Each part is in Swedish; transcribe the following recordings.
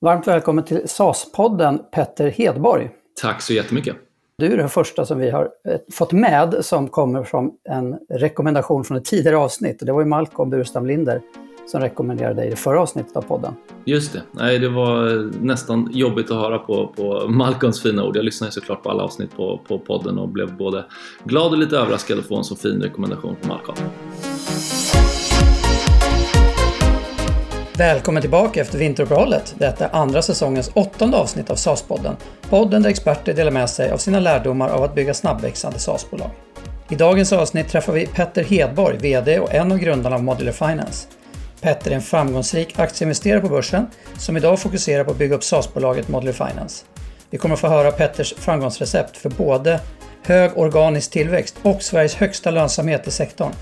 Varmt välkommen till SAS-podden Petter Hedborg. Tack så jättemycket. Du är den första som vi har eh, fått med som kommer från en rekommendation från ett tidigare avsnitt. Det var ju Malcolm Burstam Linder som rekommenderade dig i det förra avsnittet av podden. Just det. Nej, det var nästan jobbigt att höra på, på Malcolms fina ord. Jag lyssnade såklart på alla avsnitt på, på podden och blev både glad och lite överraskad att få en så fin rekommendation från Malcolm. Välkommen tillbaka efter vinteruppehållet. Detta är andra säsongens åttonde avsnitt av SAS-podden. Podden där experter delar med sig av sina lärdomar av att bygga snabbväxande SAS-bolag. I dagens avsnitt träffar vi Petter Hedborg, VD och en av grundarna av Modular Finance. Petter är en framgångsrik aktieinvesterare på börsen som idag fokuserar på att bygga upp SAS-bolaget Modular Finance. Vi kommer att få höra Petters framgångsrecept för både hög organisk tillväxt och Sveriges högsta lönsamhet i sektorn.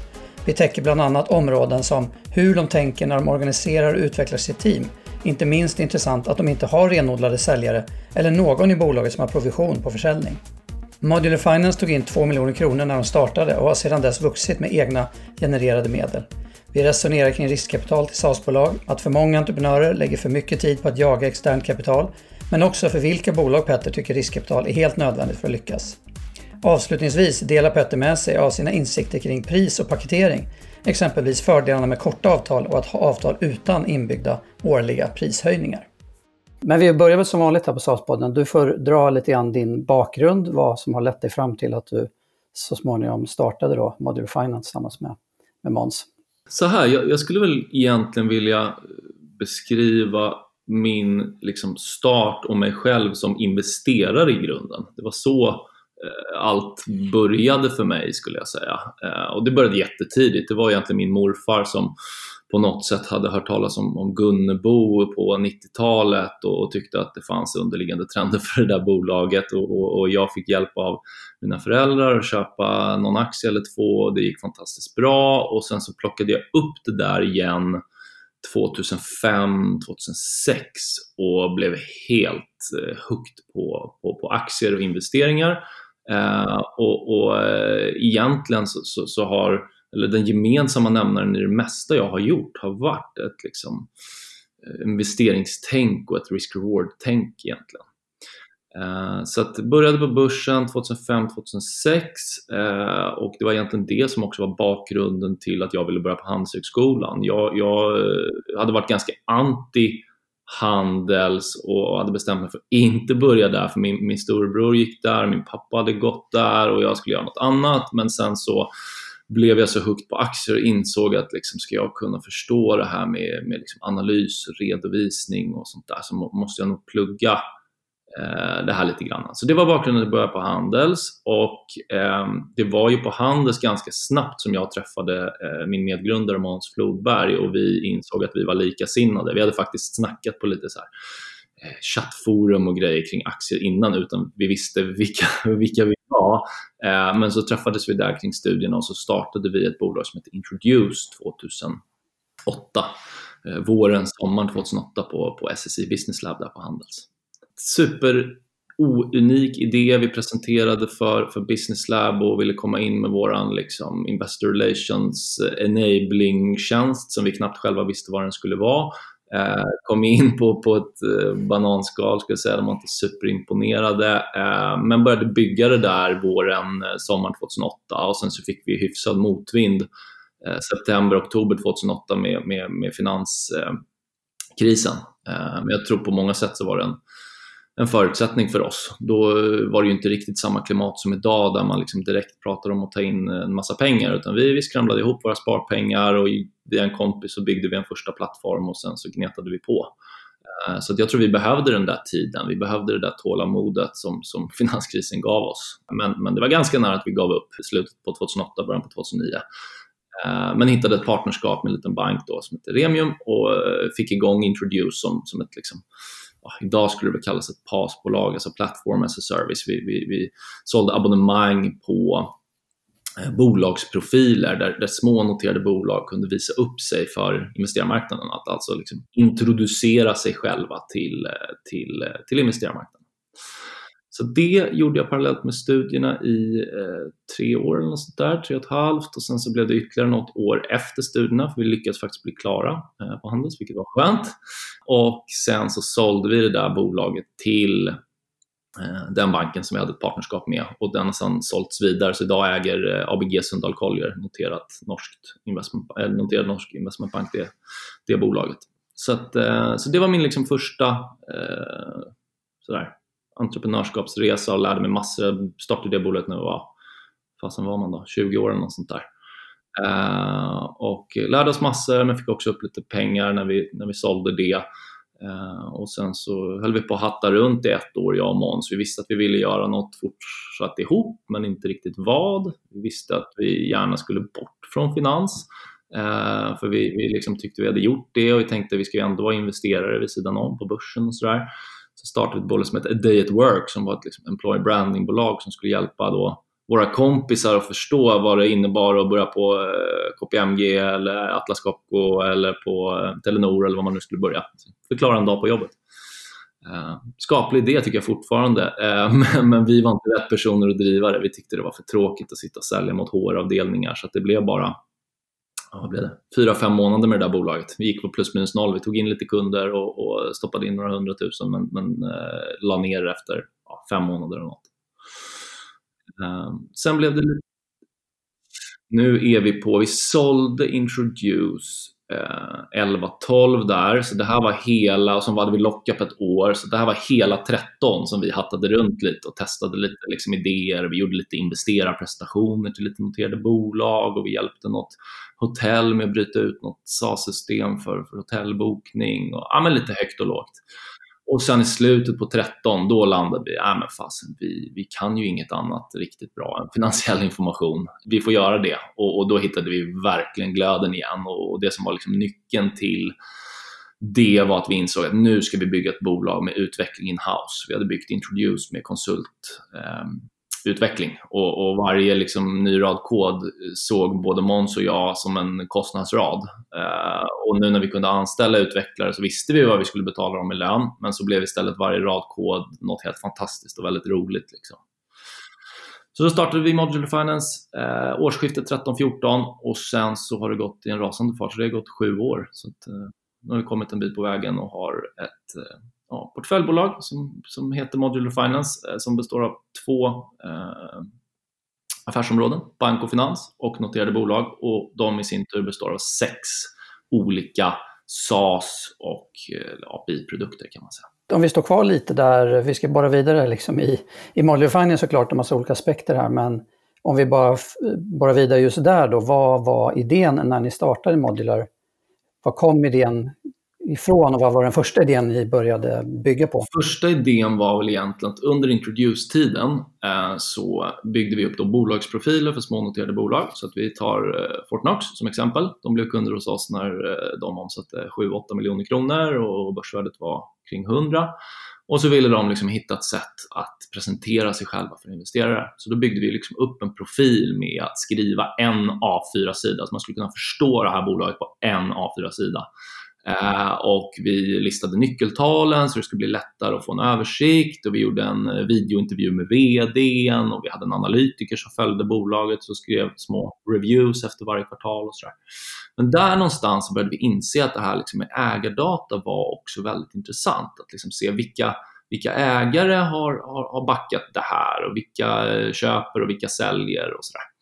Vi täcker bland annat områden som hur de tänker när de organiserar och utvecklar sitt team. Inte minst intressant att de inte har renodlade säljare eller någon i bolaget som har provision på försäljning. Modular Finance tog in 2 miljoner kronor när de startade och har sedan dess vuxit med egna genererade medel. Vi resonerar kring riskkapital till SaaS-bolag, att för många entreprenörer lägger för mycket tid på att jaga externt kapital, men också för vilka bolag Petter tycker riskkapital är helt nödvändigt för att lyckas. Avslutningsvis delar Petter med sig av sina insikter kring pris och paketering, exempelvis fördelarna med korta avtal och att ha avtal utan inbyggda årliga prishöjningar. Men vi börjar väl som vanligt här på SAS-podden. Du får dra lite grann din bakgrund, vad som har lett dig fram till att du så småningom startade då Modular Finance tillsammans med, med Måns. Så här, jag, jag, skulle väl egentligen vilja beskriva min liksom, start och mig själv som investerare i grunden. Det var så Eh, allt började för mig skulle jag säga. Eh, och det började jättetidigt. Det var egentligen min morfar som på något sätt hade hört talas om, om Gunnebo på 90-talet och, och, tyckte att det fanns underliggande trender för det där bolaget och, och, och, jag fick hjälp av mina föräldrar att köpa någon aktie eller två och det gick fantastiskt bra och sen så plockade jag upp det där igen 2005, 2006 och blev helt eh, hooked på, på, på aktier och investeringar Eh, och, och eh, egentligen så, så, så, har, eller den gemensamma nämnaren i det mesta jag har gjort har varit ett liksom, eh, investeringstänk och ett risk-reward-tänk egentligen. Eh, så att började på börsen 2005-2006 eh, och det var egentligen det som också var bakgrunden till att jag ville börja på Handelshögskolan. Jag, jag eh, hade varit ganska anti Handels och hade bestämt mig för att inte börja där för min, min storebror gick där, min pappa hade gått där och jag skulle göra något annat. Men sen så blev jag så hooked på aktier och insåg att liksom, ska jag kunna förstå det här med, med liksom analys, redovisning och sånt där så måste jag nog plugga Eh, det här lite grann. Så det var bakgrunden till att börja på Handels och eh, det var ju på Handels ganska snabbt som jag träffade eh, min medgrundare Måns Flodberg och vi insåg att vi var likasinnade. Vi hade faktiskt snackat på lite så här eh, chattforum och grejer kring aktier innan utan vi visste vilka, vilka vi var. Eh, men så träffades vi där kring studierna och så startade vi ett bolag som heter Introduce 2008 eh, våren, sommaren 2008 på, på SSI Business Lab där på Handels super ounik idé vi presenterade för, för Business Lab och ville komma in med våran liksom, Investor Relations enabling-tjänst som vi knappt själva visste vad den skulle vara. Eh, kom in på, på ett eh, bananskal, skulle jag säga. de var inte superimponerade, eh, men började bygga det där våren, eh, sommaren 2008 och sen så fick vi hyfsad motvind eh, september, oktober 2008 med, med, med finanskrisen. Eh, men jag tror på många sätt så var det en en förutsättning för oss. Då var det ju inte riktigt samma klimat som idag där man liksom direkt pratar om att ta in en massa pengar utan vi, vi skramlade ihop våra sparpengar och via en kompis så byggde vi en första plattform och sen så gnetade vi på. Eh, så så jag tror vi behövde den där tiden, vi behövde det där tålamodet som, som finanskrisen gav oss. Men, men det var ganska nära att vi gav upp i slutet på 2008, början på 2009. Eh, men hittade ett partnerskap med en liten bank då som heter Remium och eh, fick igång Introduce som, som ett liksom Ah, idag skulle det väl kallas ett PAS-bolag, alltså Platform as a Service. Vi, vi, vi sålde abonnemang på eh, bolagsprofiler där, där små noterade bolag kunde visa upp sig för investerarmarknaden, att alltså liksom introducera sig själva till, eh, till, eh, till investerarmarknaden. Så det gjorde jag parallellt med studierna i eh, tre år eller något sånt där, tre och ett halvt och sen så blev det ytterligare något år efter studierna för vi lyckades faktiskt bli klara eh, på Handels, vilket var skönt. Och sen så sålde vi det där bolaget till eh, den banken som vi hade ett partnerskap med och den har sedan sålts vidare så idag äger eh, ABG Sundal Collier, noterat norskt investment, eh, äh, noterad norsk investmentbank, det, det bolaget. Så, att, eh, så det var min liksom första eh, sådär, entreprenörskapsresa och lärde mig massor. Jag startade det bolaget när jag var, fasen var man då, 20 år eller något sånt där. Uh, och lärde oss massor men fick också upp lite pengar när vi, när vi sålde det. Uh, och sen så höll vi på att hatta runt i ett år, jag och Måns. Vi visste att vi ville göra något fortsatt ihop, men inte riktigt vad. Vi visste att vi gärna skulle bort från finans. Uh, för vi, vi liksom tyckte vi hade gjort det och vi tänkte att vi ska ju ändå vara investerare vid sidan om på börsen och sådär startade vi ett bolag som hette A Day at Work som var ett liksom employer branding-bolag som skulle hjälpa då våra kompisar att förstå vad det innebar att börja på eh, KPMG eller Atlas Copco eller på eh, Telenor eller vad man nu skulle börja. Förklara en dag på jobbet. Eh, skaplig idé tycker jag fortfarande, eh, men, vi var inte rätt personer att driva det. Vi tyckte det var för tråkigt att sitta och sälja mot HR-avdelningar så det blev bara vad blev det? fyra, fem månader med det där bolaget. Vi gick på plus minus noll. Vi tog in lite kunder och, och stoppade in några hundratusen men, men eh, la ner efter ja, fem månader eller något. Eh, sen blev det. Nu är vi på, vi sålde Introduce Eh, 11-12 där, så det här var hela, och så hade vi lockat på ett år, så det här var hela 13 som vi hattade runt lite och testade lite liksom, idéer. Vi gjorde lite investerarprestationer till lite noterade bolag och vi hjälpte något hotell med att bryta ut något SAS-system för, för hotellbokning och ja, men lite högt och lågt. Och sen i slutet på 13, då landade vi, äh, men fasen, vi, vi kan ju inget annat riktigt bra än finansiell information. Vi får göra det. Och, och då hittade vi verkligen glöden igen och, och det som var liksom nyckeln till det var att vi insåg att nu ska vi bygga ett bolag med utveckling in-house. Vi hade byggt Introduce med konsult, eh, utveckling och, och varje liksom, ny rad kod såg både Måns och jag som en kostnadsrad. Eh, och nu när vi kunde anställa utvecklare så visste vi vad vi skulle betala dem i lön, men så blev istället varje rad kod något helt fantastiskt och väldigt roligt. Liksom. Så då startade vi Modular Finance eh, årsskiftet 13-14 och sen så har det gått i en rasande fart, så det har gått sju år. Så att, eh, nu har vi kommit en bit på vägen och har ett eh, ja, portföljbolag som, som heter Modular Finance eh, som består av två eh, affärsområden, bank och finans och noterade bolag och de i sin tur består av sex olika SaaS och eh, ja, kan man säga. Om vi står kvar lite där, vi ska bara vidare liksom i, i Modular Finance såklart, en massa olika aspekter här, men om vi bara, bara vidare just där då, vad var idén när ni startade Modular? Var kom idén ifrån och vad var den första idén ni började bygga på? Första idén var väl egentligen att under Introduce-tiden eh, så byggde vi upp då bolagsprofiler för smånoterade bolag. Så att vi tar eh, Fortnox som exempel. De blev kunder hos oss när eh, de omsatte 7-8 miljoner kronor och börsvärdet var kring 100. Och så ville de liksom hitta ett sätt att presentera sig själva för investerare. Så då byggde vi liksom upp en profil med att skriva en A4-sida, så man skulle kunna förstå det här bolaget på en A4-sida. Eh, och vi listade nyckeltalen så det skulle bli lättare att få en översikt och vi gjorde en eh, videointervju med VDn och vi hade en analytiker som följde bolaget och skrev små reviews efter varje kvartal och sådär. Men där någonstans började vi inse att det här liksom med ägardata var också väldigt intressant. Att liksom se vilka, vilka ägare har, har, har backat det här och vilka eh, köper och vilka säljer och sådär.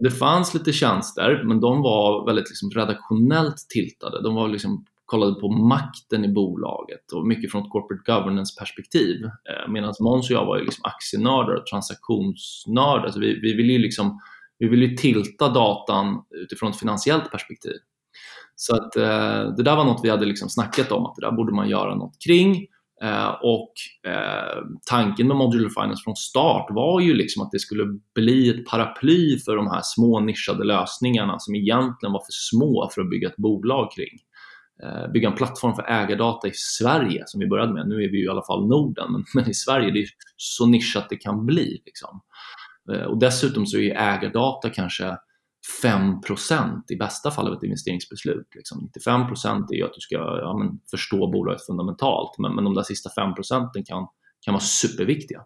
Det fanns lite tjänster, men de var väldigt liksom redaktionellt tiltade. De var liksom, kollade på makten i bolaget och mycket från ett corporate governance-perspektiv. Eh, Medan Måns och jag var ju liksom aktienördar och transaktionsnördar. Så vi, vi ville ju liksom, vi ville tilta datan utifrån ett finansiellt perspektiv. Så att, eh, det där var något vi hade liksom snackat om, att det där borde man göra något kring. Eh, och eh, tanken med Modular Finance från start var ju liksom att det skulle bli ett paraply för de här små nischade lösningarna som egentligen var för små för att bygga ett bolag kring. Eh, bygga en plattform för ägardata i Sverige som vi började med. Nu är vi ju i alla fall Norden, men, men i Sverige det är så nischat det kan bli. Liksom. och dessutom så är ägardata kanske 5% i bästa fall av ett investeringsbeslut. Liksom. 95 är ju att du ska ja, men, förstå bolaget fundamentalt, men, men de där sista 5 procenten kan, kan vara superviktiga.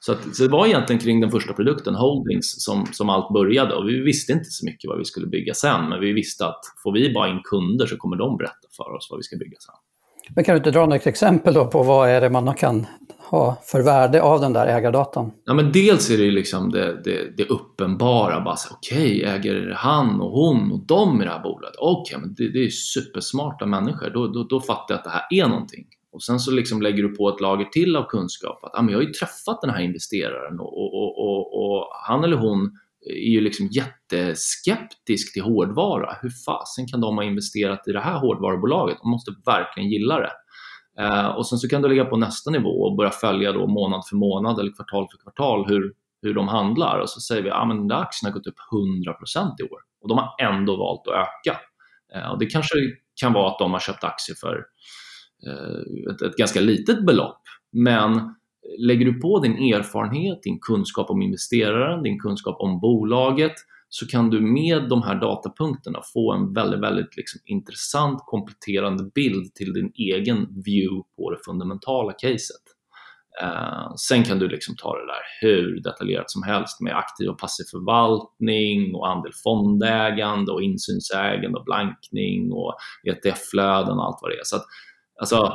Så, att, så det var egentligen kring den första produkten, Holdings, som, som allt började och vi visste inte så mycket vad vi skulle bygga sen, men vi visste att får vi bara in kunder så kommer de berätta för oss vad vi ska bygga sen. Men kan du inte dra något exempel då på vad är det man kan ha för värde av den där ägardatan? Ja, men dels är det liksom det, det, det uppenbara, okej, okay, äger han och hon och de i det här bolaget? Okej, okay, men det, det, är supersmarta människor, då, då, då fattar jag att det här är någonting. Och sen så liksom lägger du på ett lager till av kunskap. Att ah, men jag har ju träffat den här investeraren och, och, och, och han eller hon är ju liksom jätteskeptisk till hårdvara. Hur fasen kan de ha investerat i det här hårdvarubolaget? De måste verkligen gilla det. Eh, och sen så kan du lägga på nästa nivå och börja följa då månad för månad eller kvartal för kvartal hur, hur de handlar och så säger vi att ah, den där aktien har gått upp 100% i år och de har ändå valt att öka. Eh, och det kanske kan vara att de har köpt aktier för Eh, ett, ett ganska litet belopp. Men lägger du på din erfarenhet, din kunskap om investeraren, din kunskap om bolaget så kan du med de här datapunkterna få en väldigt, väldigt liksom intressant kompletterande bild till din egen view på det fundamentala caset. Eh, sen kan du liksom ta det där hur detaljerat som helst med aktiv och passiv förvaltning och andel fondägande och insynsägande och blankning och ETF-flöden och allt vad det är. Så att Alltså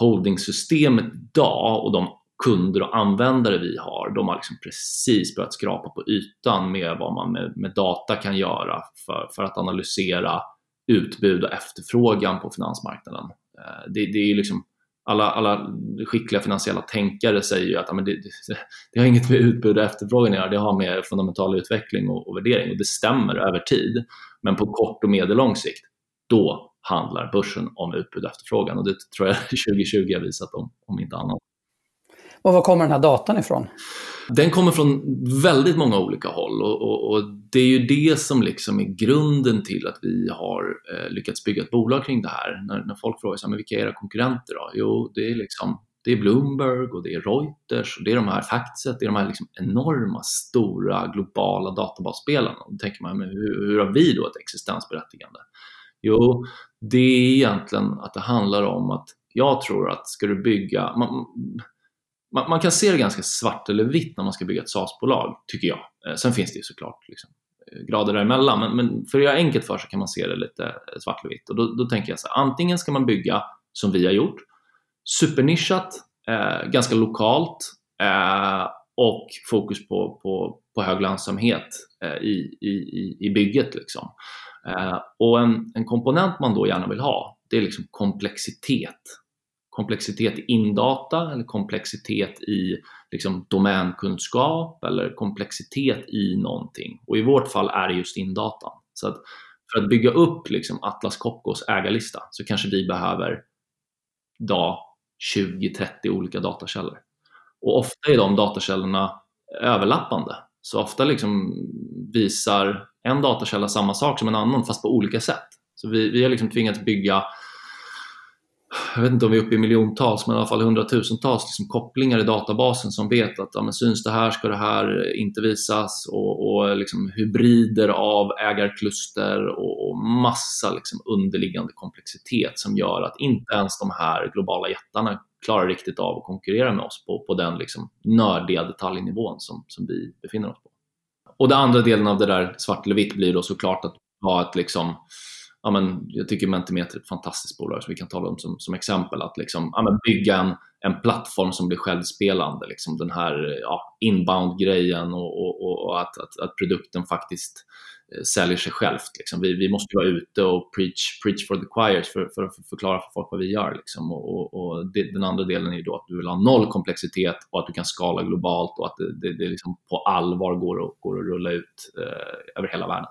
holdingsystemet idag och de kunder och användare vi har, de har liksom precis börjat skrapa på ytan med vad man med, med data kan göra för, för, att analysera utbud och efterfrågan på finansmarknaden. Eh, det, det är liksom alla, alla skickliga finansiella tänkare säger ju att ja, men det, det, det, har inget med utbud och efterfrågan att göra, det har med fundamental utveckling och, och värdering och det stämmer över tid. Men på kort och medellång sikt, då handlar börsen om utbud och efterfrågan och det tror jag 2020 har visat om, om inte annat. Och var kommer den här datan ifrån? Den kommer från väldigt många olika håll och, och, och det är ju det som liksom är grunden till att vi har eh, lyckats bygga ett bolag kring det här. När, när folk frågar sig, men vilka är era konkurrenter då? Jo, det är liksom det är Bloomberg och det är Reuters och det är de här Factset, det är de här liksom enorma, stora, globala databasspelarna. Då tänker man, men hur, hur har vi då ett existensberättigande? Jo, det är egentligen att det handlar om att jag tror att ska du bygga, man, man, man kan se det ganska svart eller vitt när man ska bygga ett SaaS-bolag, tycker jag. Eh, sen finns det ju såklart liksom, eh, grader däremellan, men, men för att göra enkelt för sig kan man se det lite eh, svart eller vitt. Och då, då tänker jag så här, antingen ska man bygga som vi har gjort, supernischat, eh, ganska lokalt eh, och fokus på, på, på hög lönsamhet eh, i, i, i bygget. Liksom. Eh, och en, en komponent man då gärna vill ha, det är liksom komplexitet. Komplexitet i indata eller komplexitet i liksom domänkunskap eller komplexitet i någonting. Och i vårt fall är det just indatan. Så att för att bygga upp liksom Atlas Copcos ägarlista så kanske vi behöver 20-30 olika datakällor. Och ofta är de datakällorna överlappande. Så ofta liksom visar en datakälla samma sak som en annan fast på olika sätt. Så vi, vi har liksom tvingats bygga, jag vet inte om vi är uppe i miljontals, men i alla fall hundratusentals liksom kopplingar i databasen som vet att ja, men syns det här ska det här inte visas och, och liksom hybrider av ägarkluster och, och massa liksom underliggande komplexitet som gör att inte ens de här globala jättarna klarar riktigt av att konkurrera med oss på, på den liksom nördiga detaljnivån som, som vi befinner oss på. Och den andra delen av det där svart eller vitt blir då såklart att ha ett liksom Ja, men jag tycker Mentimeter är ett fantastiskt bolag som vi kan tala om som, som exempel. Att liksom, ja, men bygga en, en plattform som blir självspelande. Liksom den här ja, inbound-grejen och, och, och att, att, att, produkten faktiskt eh, säljer sig självt. Liksom. Vi, vi måste vara ute och preach, preach for the choirs för, för att förklara för folk vad vi gör. Liksom. Och, och, och det, den andra delen är då att du vill ha noll komplexitet och att du kan skala globalt och att det, det, det liksom på allvar går, att, går att rulla ut eh, över hela världen.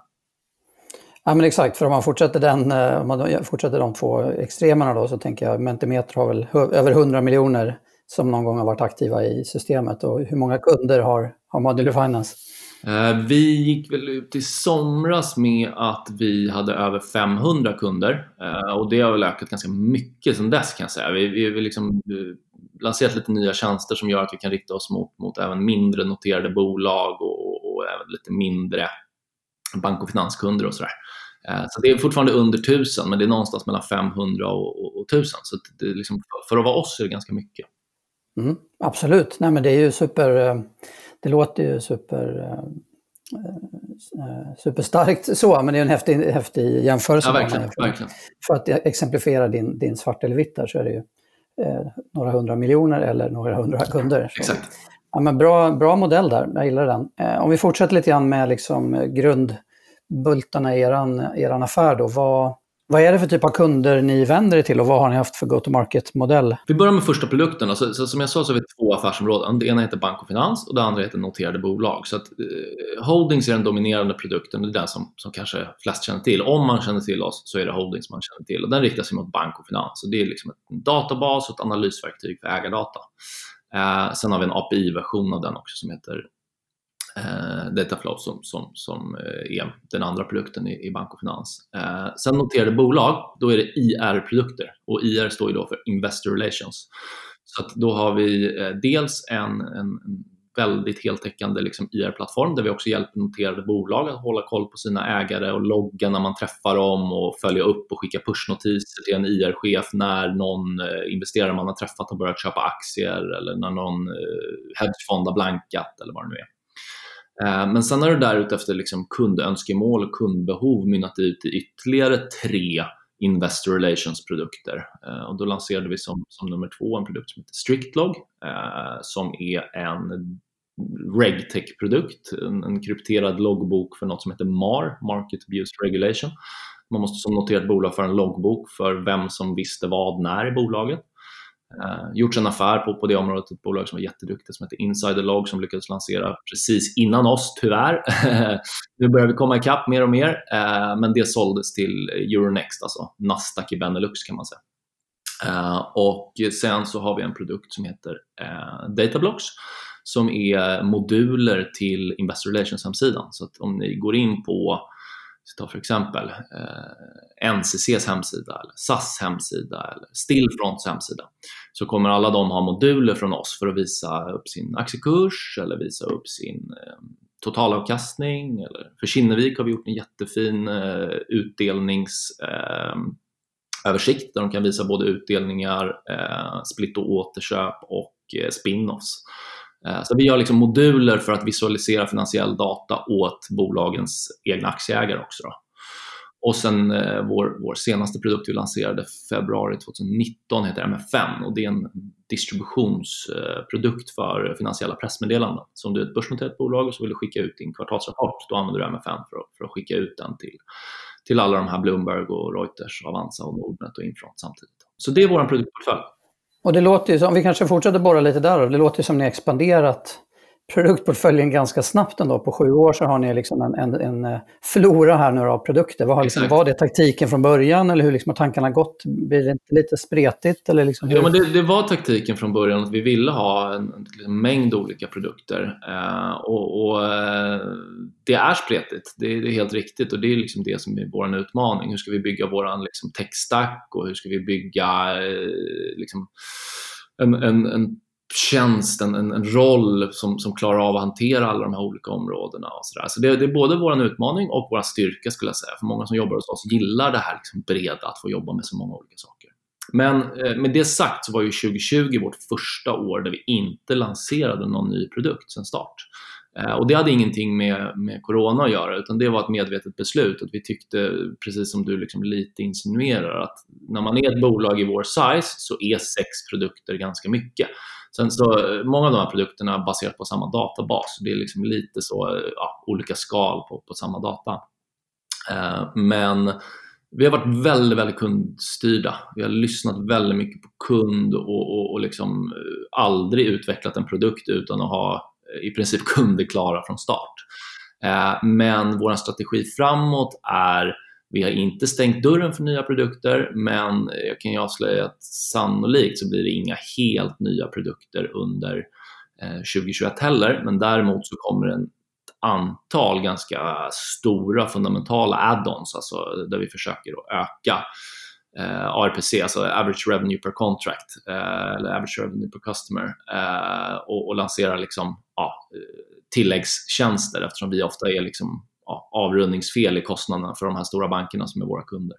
Ja men exakt, för om man fortsätter, den, eh, om man fortsätter de två extremerna då så tänker jag Mentimeter har väl över 100 miljoner som någon gång har varit aktiva i systemet och hur många kunder har, har Modular Finance? Eh, vi gick väl ut i somras med att vi hade över 500 kunder eh, och det har väl ökat ganska mycket sedan dess kan jag säga. Vi, vi har liksom lanserat lite nya tjänster som gör att vi kan rikta oss mot, mot även mindre noterade bolag och, och även lite mindre bank och finanskunder och sådär. Så det är fortfarande under 1000 men det är någonstans mellan 500 och, och, och 1000 så det är liksom, för att vara oss är det ganska mycket. Mm, absolut, Nej, men det är ju super, det låter ju super superstarkt så, men det är en häftig, häftig jämförelse. Ja, verkligen, för, verkligen. för att exemplifiera din, din svart eller vitt där så är det ju eh, några hundra miljoner eller några hundra kunder. Exakt. Ja, men bra, bra modell där, jag gillar den. Eh, om vi fortsätter lite grann med liksom eh, grundbultarna i er eran affär då. Vad, vad är det för typ av kunder ni vänder er till och vad har ni haft för go-to-market-modell? Vi börjar med första produkten. Så, så, som jag sa så har vi två affärsområden. Det ena heter bank och finans och det andra heter noterade bolag. Så att, eh, Holdings är den dominerande produkten. Det är den som, som kanske flest känner till. Om man känner till oss så är det Holdings man känner till. Och den riktar sig mot bank och finans. Så det är liksom en databas och ett analysverktyg för ägardata. Eh, sen har vi en API-version av den också som heter eh, Dataflow som, som, som eh, är den andra produkten i, i bank och finans. Eh, sen noterade bolag, då är det IR-produkter och IR står ju då för Investor Relations. Så då har vi eh, dels en, en, en väldigt heltäckande liksom IR-plattform där vi också hjälper noterade bolag att hålla koll på sina ägare och logga när man träffar dem och följa upp och skicka pushnotiser till en IR-chef när någon eh, investerare man har träffat har börjat köpa aktier eller när någon eh, hedgefond har blankat eller vad det nu är. Eh, men sen har det där utefter liksom kundönskemål och kundbehov mynnat ut i ytterligare tre Investor Relations-produkter. Eh, och då lanserade vi som, som nummer två en produkt som heter StrictLog eh, som är en RegTech-produkt, en, en krypterad loggbok för något som heter MAR, Market Abuse Regulation. Man måste som noterat bolag föra en loggbok för vem som visste vad när i bolaget. Uh, gjort en affär på, på det området, ett bolag som var jätteduktigt som heter Insiderlog som lyckades lansera precis innan oss, tyvärr. nu börjar vi komma ikapp mer och mer, uh, men det såldes till Euronext, alltså Nasdaq i Benelux kan man säga. Uh, och sen så har vi en produkt som heter Datablocks som är moduler till Investor Relations hemsidan. Så att om ni går in på ta för exempel eh, NCCs hemsida, eller SAS hemsida eller Stillfronts hemsida så kommer alla de ha moduler från oss för att visa upp sin aktiekurs eller visa upp sin eh, totalavkastning. Eller för Kinnevik har vi gjort en jättefin eh, utdelningsöversikt eh, där de kan visa både utdelningar, eh, split och återköp och eh, spin-offs. Eh, så vi gör liksom moduler för att visualisera finansiell data åt bolagens egna aktieägare också. Då. Och sen eh, vår, vår senaste produkt vi lanserade februari 2019 heter MFN. och det är en distributionsprodukt för finansiella pressmeddelanden. Så om du är ett börsnoterat bolag och så vill du skicka ut din kvartalsrapport, då använder du MFN för att, för att skicka ut den till, till alla de här Bloomberg och Reuters, Avanza och Nordnet och Infront samtidigt. Så det är vår produktportfölj. Och det låter ju som, om vi kanske fortsätter borra lite där, det låter ju som ni expanderat produktportföljen ganska snabbt ändå. På sju år så har ni liksom en, en, en eh, flora här nu av produkter. Vad har liksom, var det taktiken från början eller hur liksom har tankarna gått? Blir det inte lite spretigt? Eller liksom hur? Ja, men det, det, var taktiken från början att vi ville ha en, en mängd olika produkter. Eh, och, och eh, Det är spretigt, det, det, är helt riktigt och det är liksom det som är vår utmaning. Hur ska vi bygga vår liksom, tech-stack och hur ska vi bygga eh, liksom, en, en, en tjänst, en, en, roll som, som klarar av att hantera alla de här olika områdena. Och så där. så det, det, är både vår utmaning och vår styrka skulle jag säga. För många som jobbar hos oss gillar det här liksom breda, att få jobba med så många olika saker. Men eh, med det sagt så var ju 2020 vårt första år där vi inte lanserade någon ny produkt sedan start. Eh, och det hade ingenting med, med corona att göra utan det var ett medvetet beslut att vi tyckte, precis som du liksom lite insinuerar, att när man är ett bolag i vår size så är sex produkter ganska mycket. Sen så, många av de här produkterna är baserat på samma databas. Det är liksom lite så ja, olika skal på, på samma data. Eh, men vi har varit väldigt, väldigt kundstyrda. Vi har lyssnat väldigt mycket på kund och, och, och liksom eh, aldrig utvecklat en produkt utan att ha eh, i princip kunder klara från start. Eh, men vår strategi framåt är vi har inte stängt dörren för nya produkter, men jag kan ju avslöja att sannolikt så blir det inga helt nya produkter under eh, 2021 heller, men däremot så kommer en ett antal ganska stora fundamentala add-ons, alltså där vi försöker att öka eh, ARPC, alltså average revenue per contract eh, eller average revenue per customer eh, och, och lansera liksom, ja, eh, tilläggstjänster eftersom vi ofta är liksom avrundningsfel i kostnaderna för de här stora bankerna som är våra kunder.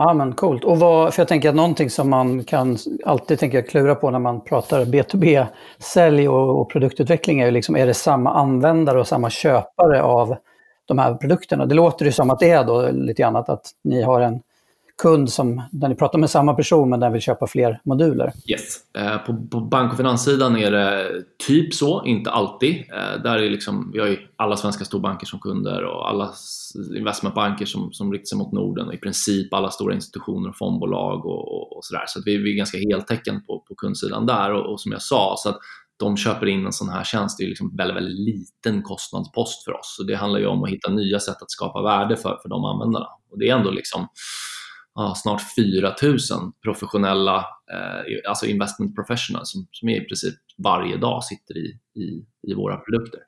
Ja, men coolt. Och vad, för jag tänker att någonting som man kan alltid tänka klura på när man pratar B2B-sälj och, och, produktutveckling är ju liksom, är det samma användare och samma köpare av de här produkterna? Det låter ju som att det är då lite annat att ni har en kund som, där ni pratar med samma person men den vill köpa fler moduler? Yes. Eh, på, på bank och finanssidan är det typ så, inte alltid. Eh, där är liksom, vi har ju alla svenska storbanker som kunder och alla investmentbanker som, som riktar sig mot Norden och i princip alla stora institutioner och fondbolag och, och, och sådär. Så, så vi, vi är ganska heltäckande på, på kundsidan där och, och som jag sa, så att de köper in en sån här tjänst, det är liksom väldigt, väldigt liten kostnadspost för oss. Så det handlar ju om att hitta nya sätt att skapa värde för, för de användarna. Och det är ändå liksom ja, snart 4 000 professionella, eh, alltså investment professionals som, som i princip varje dag sitter i, i, i våra produkter.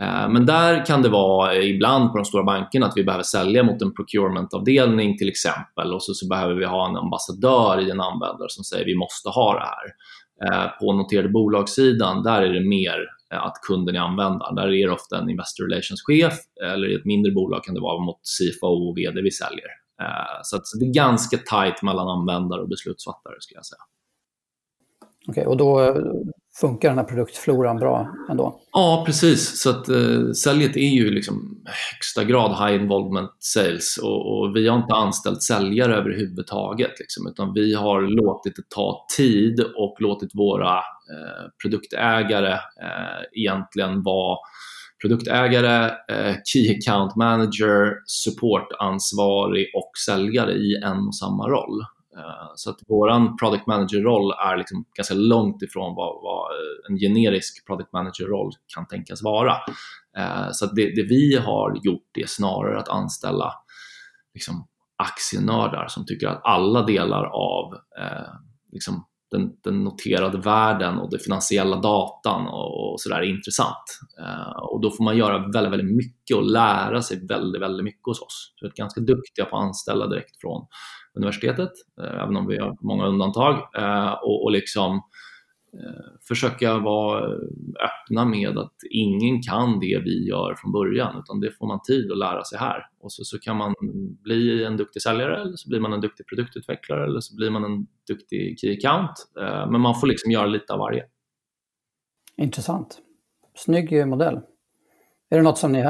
Eh, men där kan det vara ibland på de stora bankerna att vi behöver sälja mot en procurement-avdelning till exempel och så, så behöver vi ha en ambassadör i en användare som säger vi måste ha det här. Eh, på noterade bolagssidan, där är det mer eh, att kunden är användaren. Där är det ofta en Investor Relations-chef eller i ett mindre bolag kan det vara mot CFO och VD vi säljer. Eh, så, det är ganska tajt mellan användare och beslutsfattare skulle jag säga. Okej, okay, och då eh, funkar den här produktfloran bra ändå? Ja, precis. Så att eh, säljet är ju liksom högsta grad high involvement sales och, och vi har inte anställt säljare överhuvudtaget liksom, utan vi har låtit det ta tid och låtit våra eh, produktägare eh, egentligen vara produktägare, eh, key account manager, supportansvarig och säljare i en och samma roll. Eh, så att vår product manager-roll är liksom ganska långt ifrån vad, vad en generisk product manager-roll kan tänkas vara. Eh, så att det, det, vi har gjort är snarare att anställa liksom aktienördar som tycker att alla delar av eh, liksom den, den, noterade världen och den finansiella datan och, och sådär är intressant. Uh, och då får man göra väldigt, väldigt mycket och lära sig väldigt, väldigt mycket hos oss. Så vi är ganska duktiga på att anställa direkt från universitetet, uh, även om vi har många undantag. Uh, och, och liksom Eh, försöka vara eh, öppna med att ingen kan det vi gör från början utan det får man tid att lära sig här. Och så, så kan man bli en duktig säljare eller så blir man en duktig produktutvecklare eller så blir man en duktig key account. Eh, men man får liksom göra lite av varje. Intressant. Snygg modell. Är det något som ni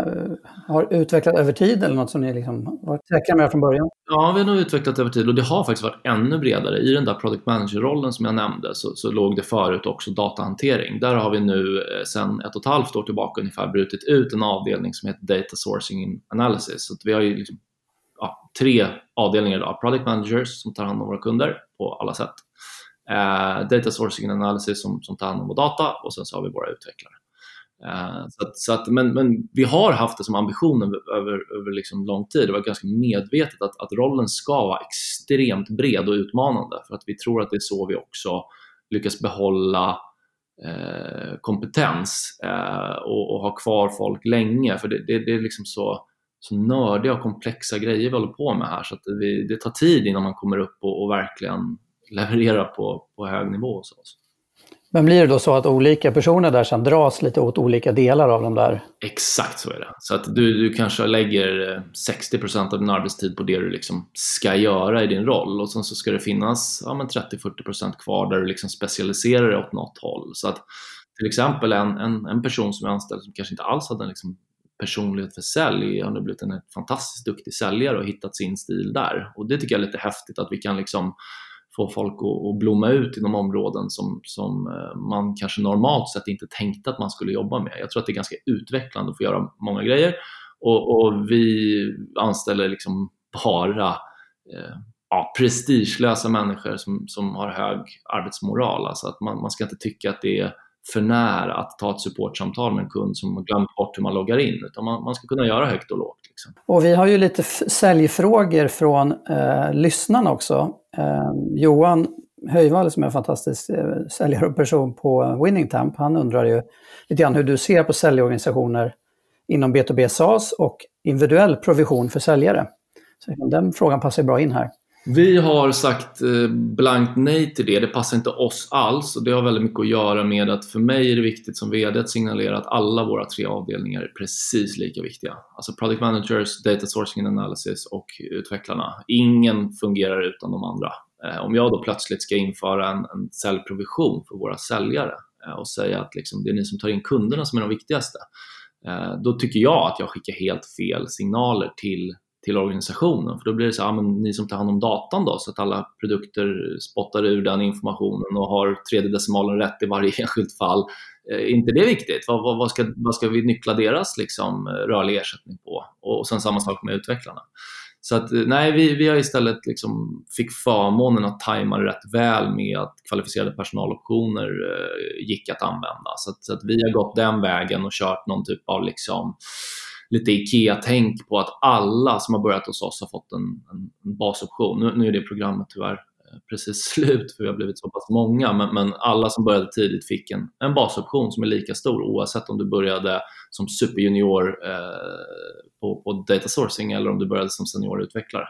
har utvecklat över tid eller något som ni liksom varit säkra med från början? Ja, vi har nog utvecklat över tid och det har faktiskt varit ännu bredare. I den där product manager-rollen som jag nämnde så, så låg det förut också datahantering. Där har vi nu eh, sedan ett och ett halvt år tillbaka ungefär brutit ut en avdelning som heter Data Sourcing Analysis. Så vi har ju liksom, ja, tre avdelningar idag. Product managers som tar hand om våra kunder på alla sätt. Eh, data Sourcing Analysis som, som tar hand om vår data och sen så har vi våra utvecklare. Eh, så att, så att, men, men vi har haft det som ambition över, över, över liksom lång tid. Det var ganska medvetet att, att rollen ska vara extremt bred och utmanande för att vi tror att det är så vi också lyckas behålla eh, kompetens eh, och, och, ha kvar folk länge. För det, det, det är liksom så, så nördiga och komplexa grejer vi håller på med här så att det, det tar tid innan man kommer upp och, och verkligen levererar på, på hög nivå hos oss. Men blir det då så att olika personer där sen dras lite åt olika delar av de där? Exakt så är det. Så att du, du kanske lägger eh, 60% av din arbetstid på det du liksom ska göra i din roll och sen så ska det finnas ja, 30-40% kvar där du liksom specialiserar dig åt något håll. Så att till exempel en, en, en person som är anställd som kanske inte alls hade en liksom personlighet för sälj har nu blivit en fantastiskt duktig säljare och hittat sin stil där. Och det tycker jag är lite häftigt att vi kan liksom få folk att, att blomma ut inom områden som, som eh, man kanske normalt sett inte tänkte att man skulle jobba med. Jag tror att det är ganska utvecklande att få göra många grejer och, och vi anställer liksom bara eh, ja, prestigelösa människor som, som har hög arbetsmoral. Alltså att man, man ska inte tycka att det är för nära att ta ett supportsamtal med en kund som har glömt bort hur man loggar in, utan man, man ska kunna göra högt och lågt. Liksom. Och vi har ju lite säljfrågor från eh, lyssnarna också. Eh, Johan Höjvall som är en fantastisk eh, säljare och person på Winningtamp han undrar ju lite grann hur du ser på säljorganisationer inom B2B SaaS och individuell provision för säljare. Så den frågan passar bra in här. Vi har sagt eh, blankt nej till det. Det passar inte oss alls och det har väldigt mycket att göra med att för mig är det viktigt som VD att signalera att alla våra tre avdelningar är precis lika viktiga. Alltså product managers, data sourcing and analysis och utvecklarna. Ingen fungerar utan de andra. Eh, om jag då plötsligt ska införa en, en säljprovision för våra säljare eh, och säga att liksom, det är ni som tar in kunderna som är de viktigaste, då tycker jag att jag skickar helt fel signaler till till organisationen. För då blir det så här, ja, men ni som tar hand om datan då, så att alla produkter spottar ur den informationen och har tredje decimalen rätt i varje enskilt fall. Är eh, inte det viktigt? Vad, vad, vad, ska, vad ska vi nyckla deras liksom, eh, rörliga ersättning på? Och sen samma sak med utvecklarna. Så att, eh, nej, vi, vi har istället liksom fick förmånen att tajma det rätt väl med att kvalificerade personaloptioner eh, gick att använda. Så att, så att, vi har gått den vägen och kört någon typ av liksom, lite IKEA-tänk på att alla som har börjat hos oss har fått en, en, en basoption. Nu, nu, är det programmet tyvärr eh, precis slut för vi har blivit så pass många, men, men alla som började tidigt fick en, en basoption som är lika stor oavsett om du började som superjunior eh, på, på data sourcing eller om du började som seniorutvecklare.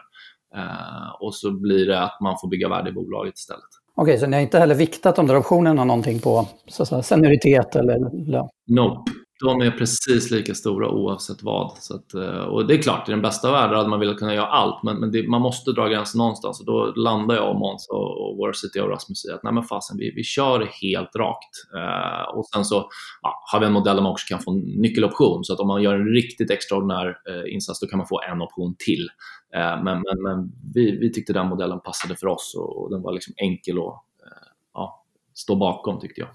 Eh, och så blir det att man får bygga värde i bolaget istället. Okej, så ni har inte heller viktat de där optionerna någonting på så säga, senioritet eller lön? Nope. De är precis lika stora oavsett vad. Så att, eh, och det är klart, i den bästa världen hade man velat kunna göra allt, men, men det, man måste dra gränsen någonstans och då landar jag och Måns och, och vår och Rasmus i att nej men fasen, vi, vi kör helt rakt. Eh, och sen så ja, har vi en modell där man också kan få en nyckeloption, så att om man gör en riktigt extraordinär eh, insats då kan man få en option till. Eh, men men, men vi, vi tyckte den modellen passade för oss och, och den var liksom enkel att eh, ja, stå bakom tyckte jag.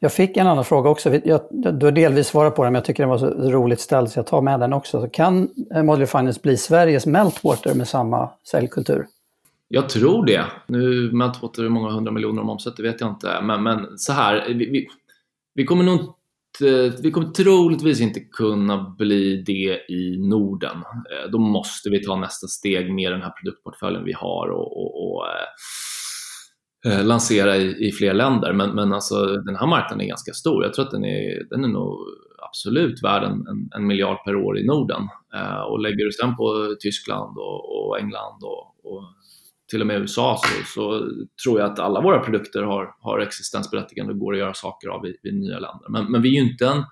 Jag fick en annan fråga också. Jag, du har delvis svarat på den, men jag tycker den var så roligt ställd så jag tar med den också. Så kan eh, Modular Finance bli Sveriges Meltwater med samma säljkultur? Jag tror det. Nu Meltwater, hur många hundra miljoner de omsätter vet jag inte. Men, men så här, vi, vi, vi kommer nog vi kommer troligtvis inte kunna bli det i Norden. Eh, då måste vi ta nästa steg med den här produktportföljen vi har och, och, och eh, eh, lansera i, i fler länder. Men, men alltså, den här marknaden är ganska stor. Jag tror att den är, den är nog absolut värd en, en, en miljard per år i Norden. Eh, och lägger du sen på Tyskland och, och England och, och, till och med USA så, så, tror jag att alla våra produkter har, har existensberättigande och går att göra saker av i, i nya länder. Men, men vi är ju inte en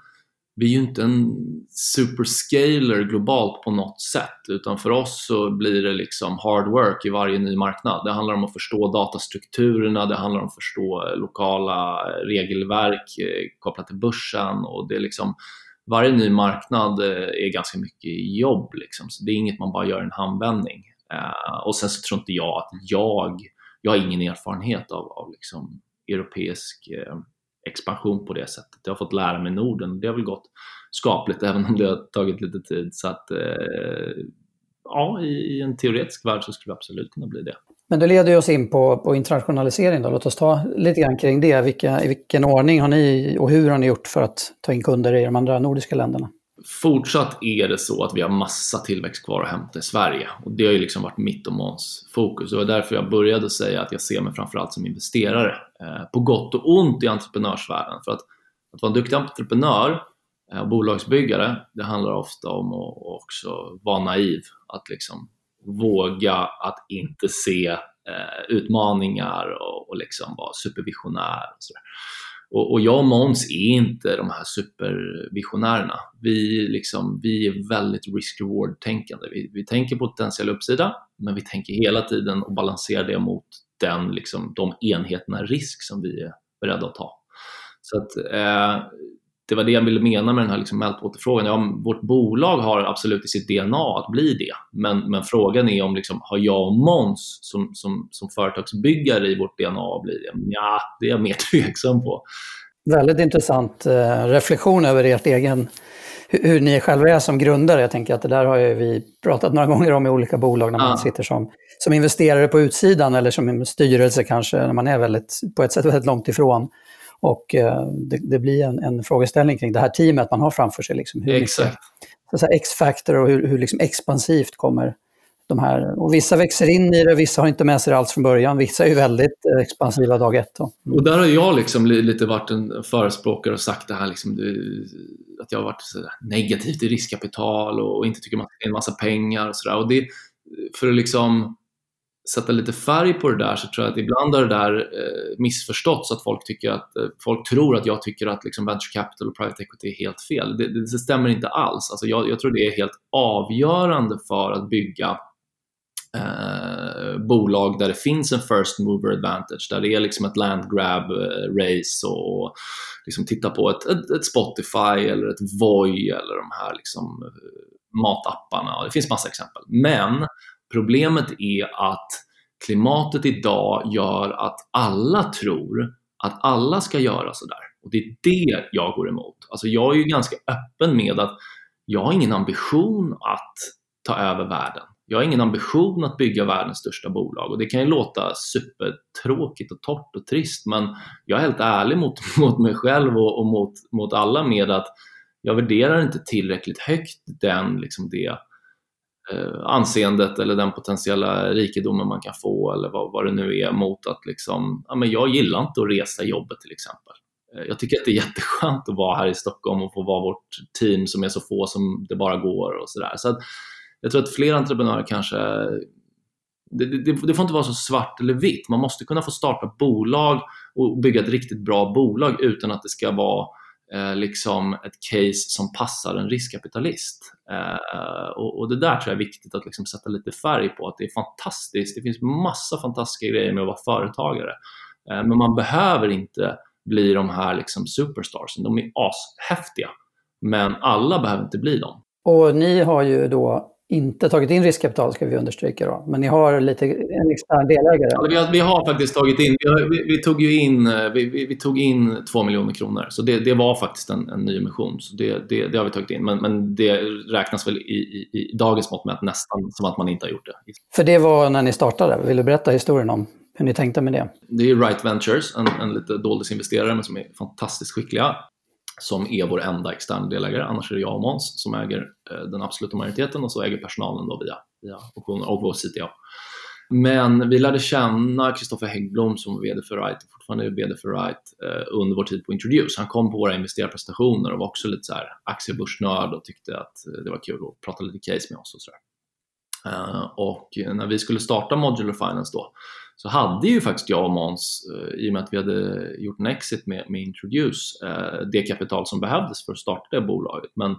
vi är ju inte en superscaler globalt på något sätt utan för oss så blir det liksom hard work i varje ny marknad. Det handlar om att förstå datastrukturerna, det handlar om att förstå eh, lokala eh, regelverk eh, kopplat till börsen och det är liksom varje ny marknad är ganska mycket jobb liksom. så det är inget man bara gör i en handvändning. Och sen så tror inte jag att jag, jag har ingen erfarenhet av, av liksom europeisk expansion på det sättet. Jag har fått lära mig Norden det har väl gått skapligt även om det har tagit lite tid. Så att eh, ja, i, i, en teoretisk värld så skulle det absolut kunna bli det. Men det leder oss in på, på internationalisering då. Låt oss ta lite grann kring det. Vilka, I vilken ordning har ni och hur har ni gjort för att ta in kunder i de andra nordiska länderna? Fortsatt är det så att vi har massa tillväxt kvar att hämta i Sverige och det har ju liksom varit mitt och Måns fokus. Det var därför jag började säga att jag ser mig framförallt som investerare eh, på gott och ont i entreprenörsvärlden. För att, att vara en duktig entreprenör eh, och bolagsbyggare, det handlar ofta om att också vara naiv, att liksom våga att inte se eh, utmaningar och, och liksom vara supervisionär. Och så och, och jag och Måns är inte de här supervisionärerna. Vi, liksom, vi är väldigt risk-reward-tänkande. Vi, vi tänker potentiell uppsida, men vi tänker hela tiden och balanserar det mot den, liksom, de enheterna risk som vi är beredda att ta. Så att, eh, det var det jag ville mena med den här liksom meltwater-frågan. Ja, vårt bolag har absolut i sitt DNA att bli det, men, men frågan är om liksom, har jag och Måns som, som, som företagsbyggare i vårt DNA att bli det? Ja, det är jag mer tveksam på. Väldigt intressant eh, reflektion över ert egen, hur, hur ni själva är som grundare. Jag tänker att det där har vi pratat några gånger om i olika bolag när man ja. sitter som, som investerare på utsidan eller som styrelse kanske, när man är väldigt, på ett sätt väldigt långt ifrån. Och eh, det, det, blir en, en, frågeställning kring det här teamet man har framför sig. Liksom, hur Exakt. X-factor och hur, hur liksom expansivt kommer de här. Och vissa växer in i det, vissa har inte med sig det alls från början. Vissa är ju väldigt eh, expansiva dag ett. Mm. Och där har jag liksom lite varit en förespråkare och sagt det här liksom, att jag har varit negativ till riskkapital och inte tycker man ska in massa pengar och sådär. För att liksom sätta lite färg på det där så tror jag att ibland har det där eh, missförståtts att folk tycker att eh, folk tror att jag tycker att liksom venture capital och private equity är helt fel. Det, det, det stämmer inte alls. Alltså jag, jag, tror det är helt avgörande för att bygga eh, bolag där det finns en first mover advantage, där det är liksom ett land grab eh, race och liksom titta på ett, ett, ett, Spotify eller ett Voi eller de här liksom eh, matapparna. Det finns massa exempel. Men Problemet är att klimatet idag gör att alla tror att alla ska göra sådär. Och det är det jag går emot. Alltså jag är ju ganska öppen med att jag har ingen ambition att ta över världen. Jag har ingen ambition att bygga världens största bolag och det kan ju låta supertråkigt och torrt och trist men jag är helt ärlig mot, mot mig själv och, och mot, mot alla med att jag värderar inte tillräckligt högt den, liksom det eh, Eh, anseendet eller den potentiella rikedomen man kan få eller vad, vad det nu är mot att liksom, ja, men jag gillar inte att resa jobbet till exempel. Eh, jag tycker att det är jätteskönt att vara här i Stockholm och få vara vårt team som är så få som det bara går och sådär. Så, jag tror att fler entreprenörer kanske det, det, det, får inte vara så svart eller vitt. Man måste kunna få starta bolag och bygga ett riktigt bra bolag utan att det ska vara eh, liksom ett case som passar en riskkapitalist. Eh, och, och, det där tror jag är viktigt att liksom sätta lite färg på, att det är fantastiskt. Det finns massa fantastiska grejer med att vara företagare. Eh, men man behöver inte bli de här liksom superstarsen. De är ashäftiga, men alla behöver inte bli dem. Och ni har ju då inte tagit in riskkapital ska vi understryka då, men ni har lite en extern delägare? Ja, vi, har, vi har faktiskt tagit in, vi, har, vi, vi tog ju in, vi, vi, tog in 2 miljoner kronor, så det, det var faktiskt en, en nyemission, så det, det, det, har vi tagit in, men, men det räknas väl i, i, i dagens mått mätt nästan som att man inte har gjort det. För det var när ni startade, vill du berätta historien om hur ni tänkte med det? Det är Right Ventures, en, en lite doldisinvesterare men som är fantastiskt skickliga som är vår enda externa delägare. Annars är det jag och Måns som äger eh, den absoluta majoriteten och så äger personalen då via, via optioner och vår CTO. Men vi lärde känna Kristoffer Häggblom som var VD för Right, fortfarande är VD för Right, eh, under vår tid på Introduce. Han kom på våra investerarpresentationer och var också lite så här aktiebörsnörd och tyckte att eh, det var kul att prata lite case med oss och sådär. Eh, och när vi skulle starta Modular Finance då så hade ju faktiskt jag och Måns, eh, i och med att vi hade gjort en exit med, med Introduce, eh, det kapital som behövdes för att starta det bolaget. Men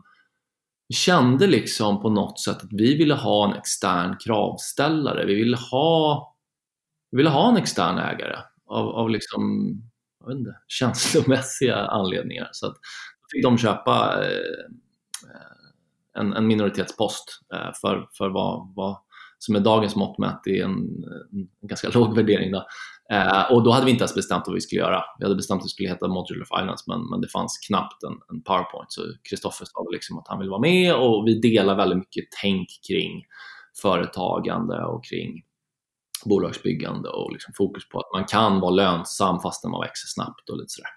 vi kände liksom på något sätt att vi ville ha en extern kravställare. Vi ville ha, vi ville ha en extern ägare av, av liksom, jag vet inte, känslomässiga anledningar. Så att fick de köpa eh, en, en minoritetspost för, för vad, vad som med dagens mått mätt är en, en ganska låg värdering. Då. Eh, och då hade vi inte ens bestämt vad vi skulle göra. Vi hade bestämt att det skulle heta Modular Finance men, men det fanns knappt en, en PowerPoint så Kristoffer sa liksom att han vill vara med och vi delar väldigt mycket tänk kring företagande och kring bolagsbyggande och liksom fokus på att man kan vara lönsam fastän man växer snabbt och lite sådär.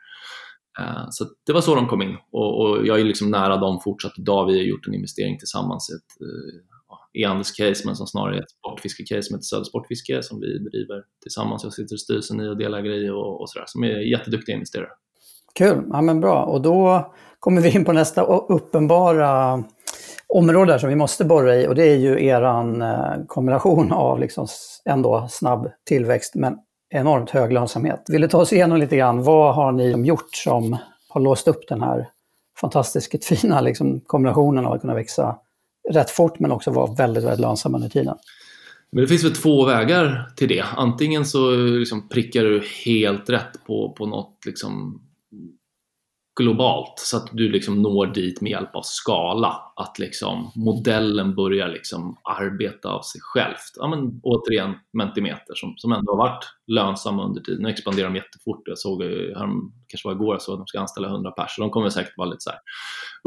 Eh, så det var så de kom in och, och jag är liksom nära dem fortsatt idag. Vi har gjort en investering tillsammans i ett eh, eh, e-handelscase men som snarare är ett sportfiske-case som heter Söder Sportfiske som vi driver tillsammans. Jag sitter i styrelsen i och delar grejer och, och sådär som är jätteduktiga investerare. Kul, ja men bra. Och då kommer vi in på nästa uppenbara område som vi måste borra i och det är ju eran eh, kombination av liksom ändå snabb tillväxt men enormt hög lönsamhet. Vill du ta oss igenom lite grann, vad har ni gjort som har låst upp den här fantastiskt fina liksom, kombinationen av att kunna växa rätt fort men också vara väldigt, väldigt lönsam under tiden. Men det finns väl två vägar till det. Antingen så liksom prickar du helt rätt på, på något liksom globalt så att du liksom når dit med hjälp av skala. Att liksom modellen börjar liksom arbeta av sig självt. Ja, men, återigen Mentimeter som, som ändå har varit lönsamma under tiden. Nu expanderar de jättefort. Jag såg, här, kanske var igår, så att de ska anställa 100 personer. De kommer säkert vara lite så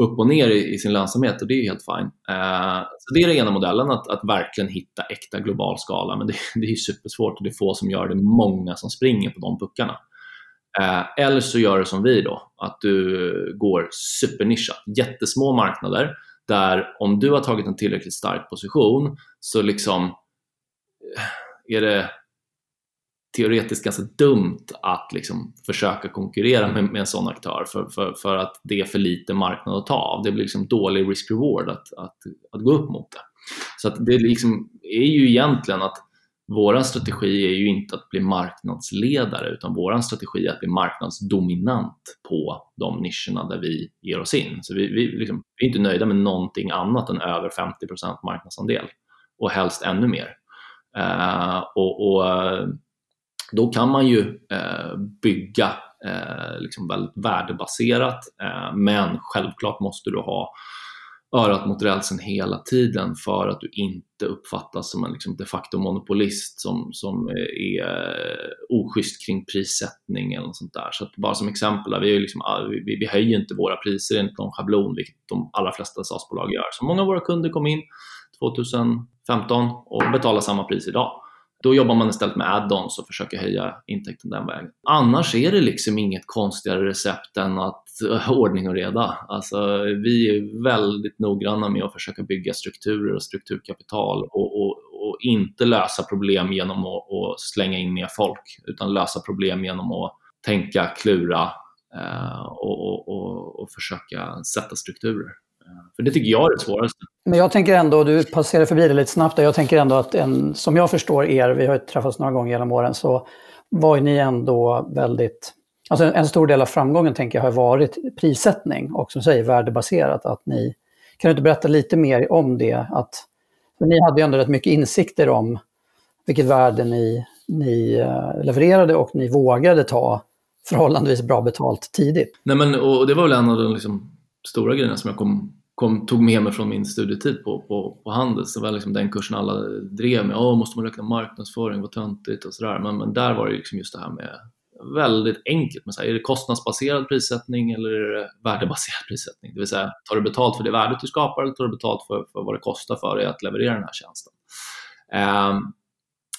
upp och ner i, i, sin lönsamhet och det är helt fine. Eh, så det är den ena modellen, att, att verkligen hitta äkta global skala. Men det, det är supersvårt och det är få som gör det. Många som springer på de puckarna. Eh, eller så gör du som vi då, att du går supernischat. Jättesmå marknader där om du har tagit en tillräckligt stark position så liksom eh, är det teoretiskt ganska dumt att liksom försöka konkurrera med, med en sån aktör för, för, för att det är för lite marknad att ta av. Det blir liksom dålig risk-reward att, att, att gå upp mot det. Så att det liksom är ju egentligen att vår strategi är ju inte att bli marknadsledare utan vår strategi är att bli marknadsdominant på de nischerna där vi ger oss in. Så vi, vi, liksom, vi är inte nöjda med någonting annat än över 50% marknadsandel och helst ännu mer. Eh, och, och, eh, då kan man ju eh, bygga eh, liksom väldigt värdebaserat eh, men självklart måste du ha örat mot rälsen hela tiden för att du inte uppfattas som en liksom de facto monopolist som, som eh, är eh, oschysst kring prissättning eller något sånt där. Så bara som exempel, vi, är liksom, ah, vi, vi höjer inte våra priser enligt någon schablon, vilket de allra flesta SAS-bolag gör. Så många av våra kunder kom in 2015 och betalar samma pris idag. Då jobbar man istället med add-ons och försöker höja intäkten den vägen. Annars är det liksom inget konstigare recept än att eh, ordning och reda. Alltså, vi är väldigt noggranna med att försöka bygga strukturer och strukturkapital och, och, och inte lösa problem genom att, att, slänga in mer folk utan lösa problem genom att tänka, klura uh, och, och, och försöka sätta strukturer. För det tycker jag är det svåraste. Men jag tänker ändå, du passerar förbi det lite snabbt, jag tänker ändå att en, som jag förstår er, vi har ju träffats några gånger genom åren, så var ni ändå väldigt... Alltså en stor del av framgången tänker jag har varit prissättning och som säger värdebaserat. Att ni, kan du inte berätta lite mer om det? Att, ni hade ju ändå rätt mycket insikter om vilket värde ni, ni eh, levererade och ni vågade ta förhållandevis bra betalt tidigt. Nej, men, och det var väl en av de liksom, stora grejerna som jag kom kom, tog med mig från min studietid på, på, på Handels. Det var liksom den kursen alla drev med. Åh, måste man räkna marknadsföring, vad töntigt och sådär. Men, men där var det liksom just det här med väldigt enkelt. Men så här, är det kostnadsbaserad prissättning eller är det värdebaserad prissättning? Det vill säga, tar du betalt för det värdet du skapar eller tar du betalt för, för vad det kostar för dig att leverera den här tjänsten? Um,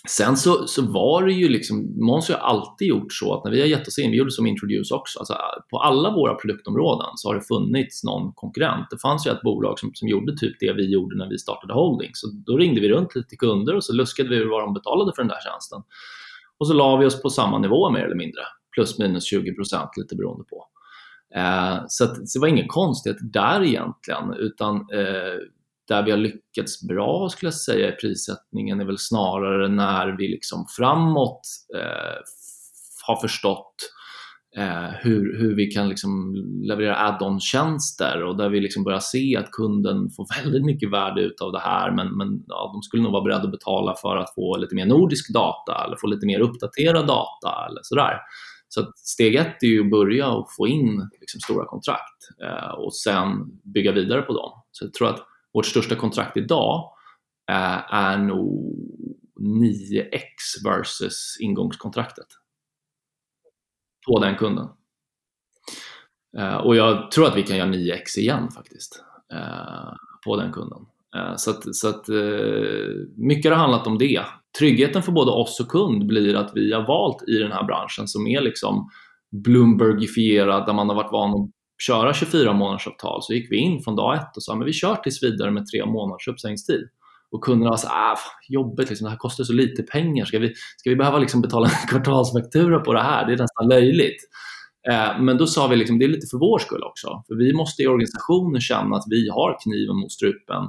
Sen så, så var det ju liksom, Måns har alltid gjort så att när vi har gett oss in, vi gjorde som Introduce också, alltså på alla våra produktområden så har det funnits någon konkurrent. Det fanns ju ett bolag som, som gjorde typ det vi gjorde när vi startade Holding, så då ringde vi runt lite till kunder och så luskade vi vad de betalade för den där tjänsten. Och så la vi oss på samma nivå mer eller mindre, plus minus 20 procent lite beroende på. Eh, så, att, så det var ingen konstighet där egentligen, utan eh, där vi har lyckats bra skulle jag säga i prissättningen är väl snarare när vi liksom framåt eh, har förstått eh, hur, hur vi kan liksom leverera add-on-tjänster och där vi liksom börjar se att kunden får väldigt mycket värde av det här men, men ja, de skulle nog vara beredda att betala för att få lite mer nordisk data eller få lite mer uppdaterad data eller sådär. Så steg ett är ju att börja och få in liksom stora kontrakt eh, och sen bygga vidare på dem. Så jag tror att vårt största kontrakt idag eh, är nog 9x versus ingångskontraktet på den kunden. Eh, och jag tror att vi kan göra 9x igen faktiskt eh, på den kunden. Eh, så att, så att eh, mycket har handlat om det. Tryggheten för både oss och kund blir att vi har valt i den här branschen som är liksom Bloombergifierad där man har varit van att köra 24 månadersavtal så gick vi in från dag ett och sa men vi kör tills vidare med tre månaders uppsägningstid. Och kunderna sa så ah, jobbigt, liksom, det här kostar så lite pengar. Ska vi, ska vi behöva liksom betala en kvartalsfaktura på det här? Det är nästan löjligt. Eh, men då sa vi liksom, det är lite för vår skull också. För vi måste i organisationen känna att vi har kniven mot strupen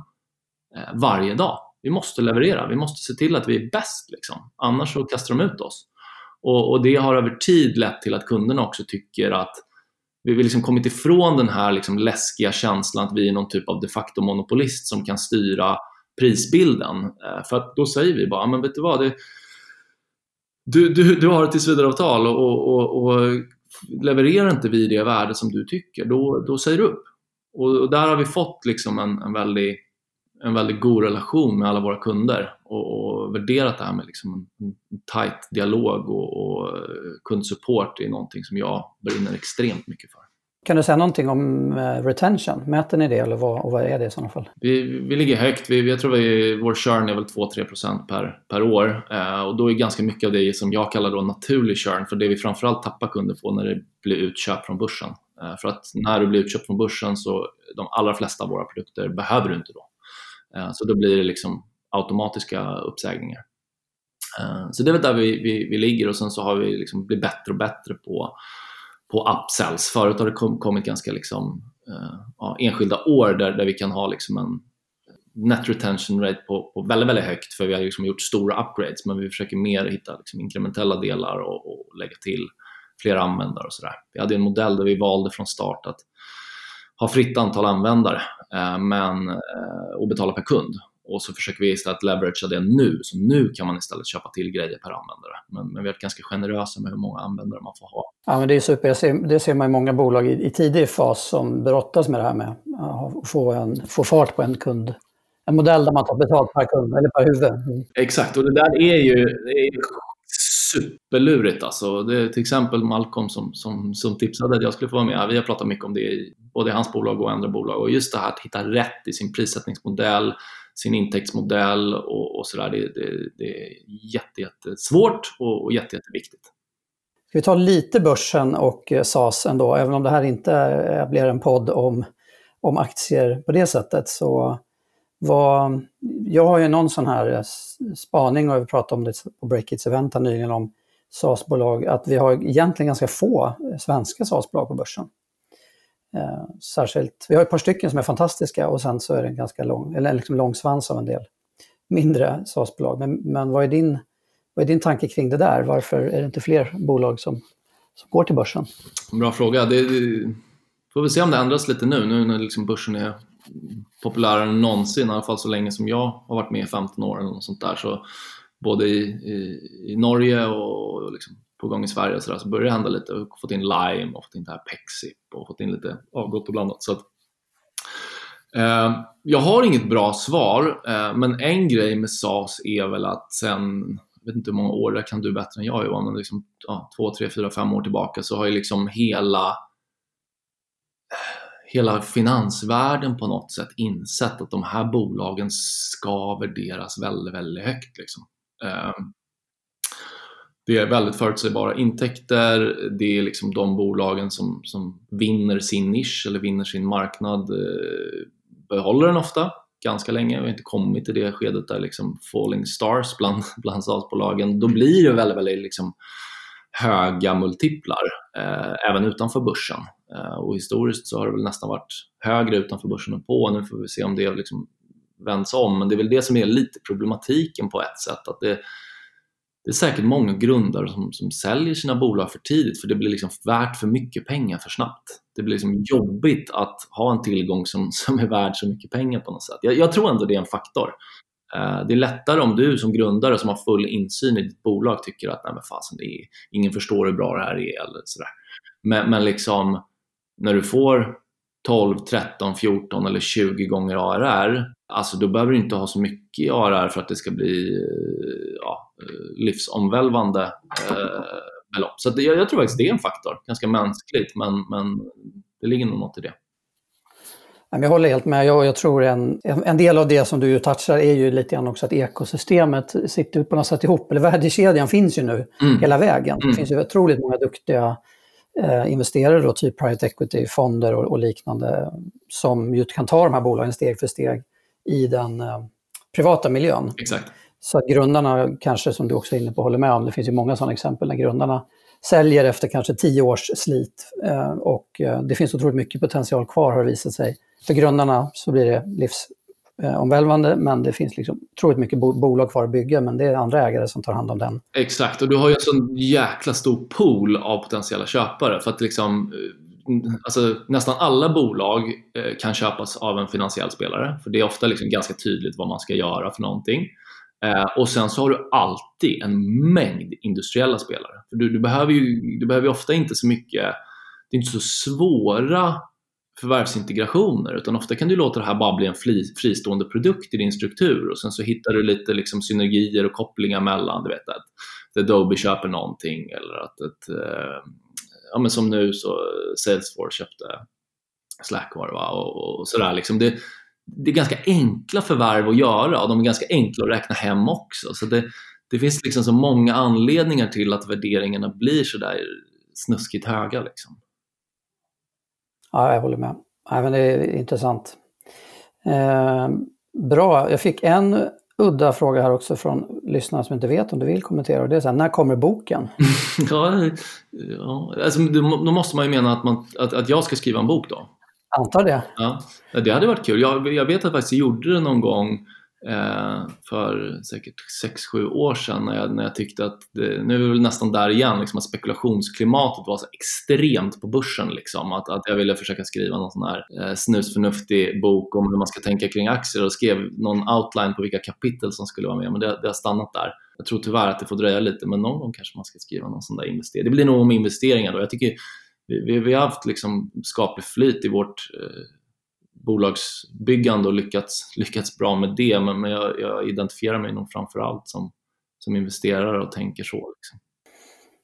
eh, varje dag. Vi måste leverera, vi måste se till att vi är bäst. Liksom. Annars så kastar de ut oss. Och, och det har över tid lett till att kunderna också tycker att vi har liksom kommit ifrån den här liksom läskiga känslan att vi är någon typ av de facto monopolist som kan styra prisbilden. Eh, för att då säger vi bara, men vet du vad, det, du, du, du har ett tillsvidareavtal och, och, och levererar inte vi det värde som du tycker, då, då säger du upp. Och, och där har vi fått liksom en, en väldigt en väldigt god relation med alla våra kunder och, och värderat det här med liksom en, en tight dialog och, och kundsupport är någonting som jag brinner extremt mycket för. Kan du säga någonting om eh, retention? Mäter ni det eller vad, och vad är det i sådana fall? Vi, vi ligger högt. Vi, jag tror vi, vår churn är väl 2-3% per, per år eh, och då är ganska mycket av det som jag kallar då naturlig churn för det vi framförallt tappar kunder på när det blir utköp från börsen. Eh, för att när du blir utköpt från börsen så de allra flesta av våra produkter behöver du inte då. Eh, så då blir det liksom automatiska uppsägningar. Eh, så det är väl där vi, vi, vi ligger och sen så har vi liksom blivit bättre och bättre på, på upsells. Förut har det kommit ganska liksom, eh, ja, enskilda år där, där vi kan ha liksom en net retention rate på, på väldigt, väldigt högt för vi har liksom gjort stora upgrades men vi försöker mer hitta liksom inkrementella delar och, och lägga till fler användare och sådär. Vi hade en modell där vi valde från start att ha fritt antal användare men, eh, och betala per kund och så försöker vi istället leveragea det nu, så nu kan man istället köpa till grejer per användare. Men, men vi är ganska generösa med hur många användare man får ha. Ja, men det är super. Ser, det ser man i många bolag i, i tidig fas som brottas med det här med att få, en, få fart på en kund. En modell där man tar betalt per kund eller per huvud. Mm. Exakt, och det där är ju det är superlurigt. Alltså. Det är till exempel Malcolm som, som, som tipsade att jag skulle få vara med. Vi har pratat mycket om det i både i hans bolag och andra bolag. Och just det här att hitta rätt i sin prissättningsmodell, sin intäktsmodell och, och sådär. Det, det, det, är jätte, jättesvårt och, och jätte, jätteviktigt. Ska vi ta lite börsen och eh, SAS ändå, även om det här inte eh, blir en podd om, om aktier på det sättet. Så vad, jag har ju någon sån här eh, spaning, och vi pratade om det på Breakits event nyligen, om SAS-bolag, att vi har egentligen ganska få eh, svenska SAS-bolag på börsen. Eh, särskilt, vi har ett par stycken som är fantastiska och sen så är det en ganska lång, eller liksom lång svans av en del mindre SAS-bolag. Men, men vad, är din, vad är din tanke kring det där? Varför är det inte fler bolag som, som går till börsen? Bra fråga. Det, det, får vi se om det ändras lite nu, nu när liksom börsen är populärare än någonsin, i alla fall så länge som jag har varit med i 15 år eller något sånt där. Så både i, i, i Norge och liksom på gång i Sverige och så, där, så börjar det hända lite. Jag har fått in Lime och fått in det här Pexip och fått in lite ja, gott och blandat. Så att, eh, jag har inget bra svar, eh, men en grej med SAS är väl att sen, jag vet inte hur många år, det kan du bättre än jag Johan, men liksom, ja, två, tre, fyra, fem år tillbaka så har ju liksom hela hela finansvärlden på något sätt insett att de här bolagen ska värderas väldigt, väldigt högt. Liksom. Ehm, det är väldigt förutsägbara intäkter, det är liksom de bolagen som, som vinner sin nisch eller vinner sin marknad eh, behåller den ofta ganska länge. Vi har inte kommit till det skedet där liksom falling stars bland, bland statsbolagen. Då blir det väldigt, väldigt liksom höga multiplar eh, även utanför börsen. Eh, och historiskt så har det väl nästan varit högre utanför börsen än på. Nu får vi se om det liksom vänds om, men det är väl det som är lite problematiken på ett sätt. att det det är säkert många grundare som, som säljer sina bolag för tidigt för det blir liksom värt för mycket pengar för snabbt. Det blir liksom jobbigt att ha en tillgång som, som är värd så mycket pengar på något sätt. Jag, jag tror ändå det är en faktor. Eh, det är lättare om du som grundare som har full insyn i ditt bolag tycker att Nej, men fasen, det är, ingen förstår hur bra det här är. Eller sådär. Men, men liksom, när du får 12, 13, 14 eller 20 gånger ARR, alltså då behöver du inte ha så mycket ARR för att det ska bli ja, livsomvälvande eh, belopp. Så jag, jag, tror faktiskt det är en faktor, ganska mänskligt, men, men det ligger nog något i det. Jag håller helt med. Jag, jag tror en, en del av det som du touchar är ju lite grann också att ekosystemet sitter på något sätt ihop. Eller värdekedjan finns ju nu mm. hela vägen. Mm. Det finns ju otroligt många duktiga eh, investerare, då, typ private equity-fonder och, och, liknande, som ju kan ta de här bolagen steg för steg i den eh, privata miljön. Exakt. Så att grundarna, kanske som du också är inne på, håller med om, det finns ju många sådana exempel när grundarna säljer efter kanske tio års slit. Eh, och eh, det finns otroligt mycket potential kvar har det visat sig. För grundarna så blir det Eh, omvälvande. men det finns liksom otroligt mycket bolag kvar att bygga, men det är andra ägare som tar hand om den. Exakt, och du har ju en sån jäkla stor pool av potentiella köpare. För att liksom, eh, alltså, nästan alla bolag eh, kan köpas av en finansiell spelare, för det är ofta liksom ganska tydligt vad man ska göra för någonting. Eh, och sen så har du alltid en mängd industriella spelare. För du, du, behöver ju du behöver ofta inte så mycket, det är inte så svåra förvärvsintegrationer utan ofta kan du låta det här bara bli en fristående produkt i din struktur och sen så hittar du lite liksom synergier och kopplingar mellan, du vet att Adobe köper någonting eller att ett, eh, ja men som nu så Salesforce köpte Slack var det va? och, och sådär liksom. Det, det är ganska enkla förvärv att göra och de är ganska enkla att räkna hem också. Så det, det finns liksom så många anledningar till att värderingarna blir så där snuskigt höga. Liksom. Ja, jag håller med. Ja, men det är intressant. Eh, bra, jag fick en udda fråga här också från lyssnare som inte vet om du vill kommentera. Och det är så här, när kommer boken? ja, ja alltså, då måste man ju mena att, man, att, att jag ska skriva en bok då. Antar det. Ja, det hade varit kul. Jag, jag vet att faktiskt jag gjorde det någon gång eh, för säkert 6-7 år sedan när jag, när jag tyckte att, det, nu är vi nästan där igen, liksom att spekulationsklimatet var så extremt på börsen. Liksom, att, att jag ville försöka skriva någon sån här eh, snusförnuftig bok om hur man ska tänka kring aktier och skrev någon outline på vilka kapitel som skulle vara med, men det, det har stannat där. Jag tror tyvärr att det får dröja lite, men någon gång kanske man ska skriva någon sån där investering. Det blir nog om investeringar då. Jag tycker vi, vi, vi har haft liksom skaplig flyt i vårt eh, bolagsbyggande och lyckats, lyckats bra med det. Men, men jag, jag, identifierar mig nog framför allt som, som investerare och tänker så. Liksom.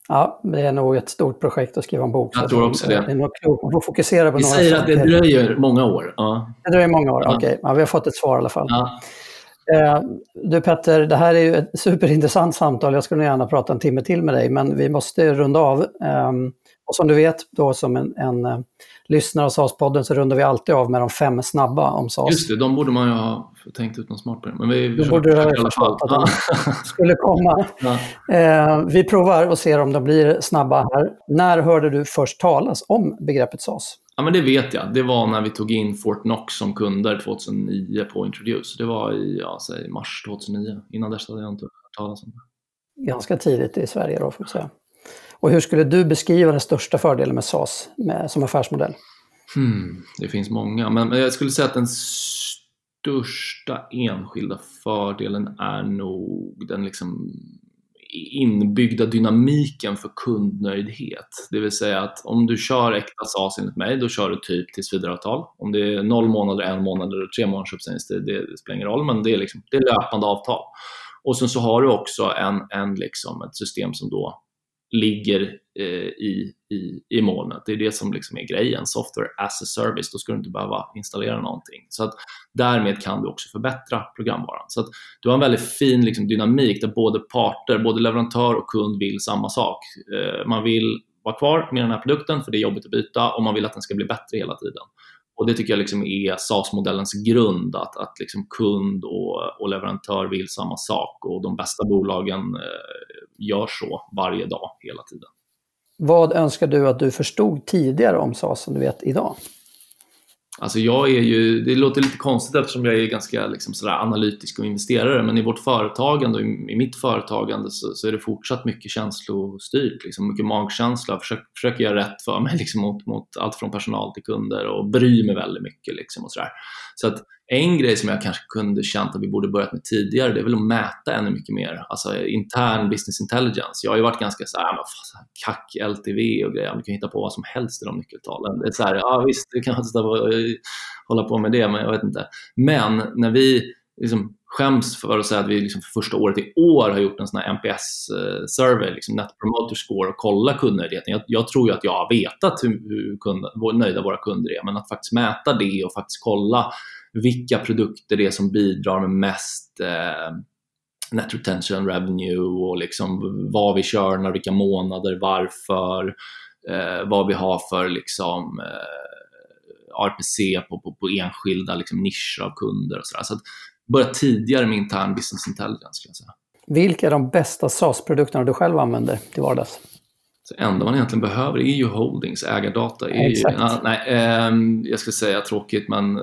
Ja, det är nog ett stort projekt att skriva en bok. Jag tror också det. det är nog klokt. Man får fokusera på Vi några säger saker. att det dröjer många år. Ja. Det dröjer många år, Ja. okej. Ja, vi har fått ett svar i alla fall. Ja. Eh, Du Petter, det här är ju ett superintressant samtal. Jag skulle gärna prata en timme till med dig, men vi måste runda av. Och som du vet, då som en, en eh, lyssnare av SAS-podden så rundar vi alltid av med de fem snabba om SAS. Just det, de borde man ju ha tänkt ut något smart på. Men vi Då borde du ha i alla fall. förstått att de skulle komma. Ja. Eh, vi provar och ser om de blir snabba här. När hörde du först talas om begreppet SAS? Ja, men det vet jag. Det var när vi tog in Fort Knox som kunder 2009 på Introduce. Det var i ja, säg mars 2009. Innan dess hade jag inte hört talas om det. Ganska tidigt i Sverige då, får vi säga. Och hur skulle du beskriva den största fördelen med SAS med, som affärsmodell? Hmm, det finns många, men men jag skulle säga att den största enskilda fördelen är nog den liksom inbyggda dynamiken för kundnöjdhet. Det vill säga att om du kör äkta SAS enligt mig, då kör du typ tillsvidareavtal. Om det är noll månader, en månad eller tre månaders uppsägningstid, det, det spelar ingen roll, men det är, liksom, det är löpande avtal. Och sen så har du också en, en liksom ett system som då ligger eh, i, i, i molnet. Det är det som liksom är grejen. Software as a service, då ska du inte behöva installera någonting. Så att därmed kan du också förbättra programvaran. Så att du har en väldigt fin liksom, dynamik där både parter, både leverantör och kund vill samma sak. Eh, man vill vara kvar med den här produkten för det är jobbigt att byta och man vill att den ska bli bättre hela tiden. Och Det tycker jag liksom är SAS-modellens grund, att, att liksom kund och, och leverantör vill samma sak och de bästa bolagen eh, gör så varje dag, hela tiden. Vad önskar du att du förstod tidigare om SAS som du vet idag? Alltså jag är ju, det låter lite konstigt eftersom jag är ganska liksom sådär analytisk och investerare, men i vårt företagande och i, mitt företagande så, så är det fortsatt mycket känslostyrt, liksom mycket magkänsla. Jag försöker göra rätt för mig liksom mot, mot allt från personal till kunder och bryr mig väldigt mycket. Liksom och sådär. Så att en grej som jag kanske kunde känt att vi borde börjat med tidigare, det är väl att mäta ännu mycket mer. Alltså intern business intelligence. Jag har ju varit ganska så här, ah, men fan, kack LTV och grejer. Man kan hitta på vad som helst i de nyckeltalen. Det är så här, ja visst, det kan hålla på med det, men jag vet inte. Men när vi liksom skäms för att säga att vi liksom för första året i år har gjort en sån här NPS-survey, eh, liksom Net Promoter Score, och kolla kundnöjdheten. Jag, jag tror ju att jag har vetat hur, hur kund, hur nöjda våra kunder är, men att faktiskt mäta det och faktiskt kolla vilka produkter det är som bidrar med mest eh, net retention revenue och liksom vad vi kör, när, vilka månader, varför, eh, vad vi har för liksom, eh, RPC på, på, på enskilda liksom, nischer av kunder och sådär. Så att börja tidigare med intern business intelligence. Skulle jag säga. Vilka är de bästa SAS-produkterna du själv använder till vardags? Det enda man egentligen behöver är ju holdings, ägardata. Är. Ju, ja, nej, eh, jag ska säga tråkigt, men eh,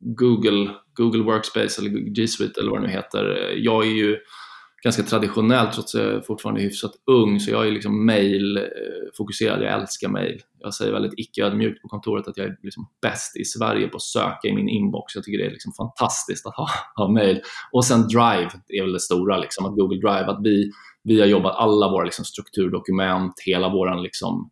Google, Google Workspace eller G Suite eller vad det nu heter. Jag är ju ganska traditionell trots att jag fortfarande är hyfsat ung, så jag är liksom mail-fokuserad. Eh, jag älskar mail. Jag säger väldigt icke-ödmjukt på kontoret att jag är liksom bäst i Sverige på att söka i min inbox. Jag tycker det är liksom fantastiskt att ha, ha mail. Och sen Drive är väl det stora, liksom, att Google Drive, att vi, vi har jobbat alla våra liksom, strukturdokument, hela vår liksom,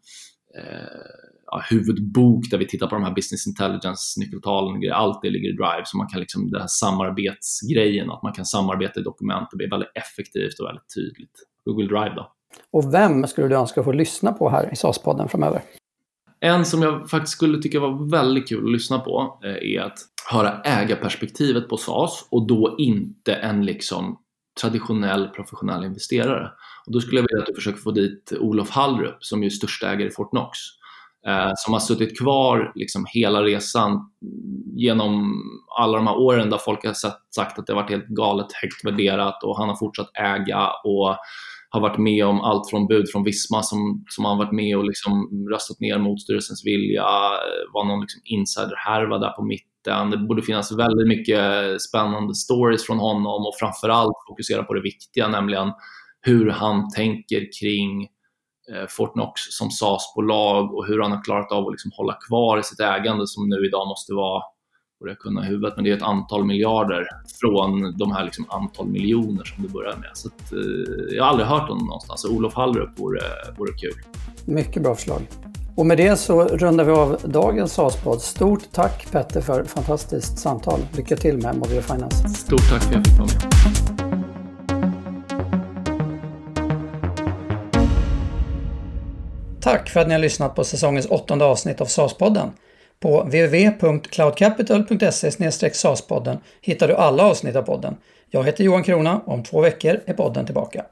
eh, ja, huvudbok där vi tittar på de här business intelligence-nyckeltalen, allt det ligger i Drive, så man kan liksom, den här samarbetsgrejen, att man kan samarbeta i dokument, det blir väldigt effektivt och väldigt tydligt. Google Drive då. Och vem skulle du önska få lyssna på här i SAS-podden framöver? En som jag faktiskt skulle tycka var väldigt kul att lyssna på eh, är att höra ägarperspektivet på SAS och då inte en liksom traditionell professionell investerare. Och då skulle jag vilja att du försöker få dit Olof Hallrup som är största ägare i Fortnox. Eh, som har suttit kvar liksom hela resan genom alla de här åren där folk har sagt att det har varit helt galet högt värderat och han har fortsatt äga och har varit med om allt från bud från Visma som, som han varit med och liksom röstat ner mot styrelsens vilja, eh, var någon liksom insiderhärva där på mitten. Det borde finnas väldigt mycket spännande stories från honom och framförallt fokusera på det viktiga, nämligen hur han tänker kring Fortnox som SAS-bolag och hur han har klarat av att liksom hålla kvar i sitt ägande som nu idag måste vara borde jag kunna i huvudet, men det är ett antal miljarder från de här liksom antal miljoner som det börjar med. Så att, eh, jag har aldrig hört honom någonstans, så Olof Hallrup vore, vore kul. Mycket bra förslag. Och med det så rundar vi av dagens SAS-podd. Stort tack Petter för fantastiskt samtal. Lycka till med Modular Finance. Stort tack för att jag fick vara med. Tack för att ni har lyssnat på säsongens åttonde avsnitt av SAS-podden. På www.cloudcapital.se SAS-podden hittar du alla avsnitt av podden. Jag heter Johan Krona och om två veckor är podden tillbaka.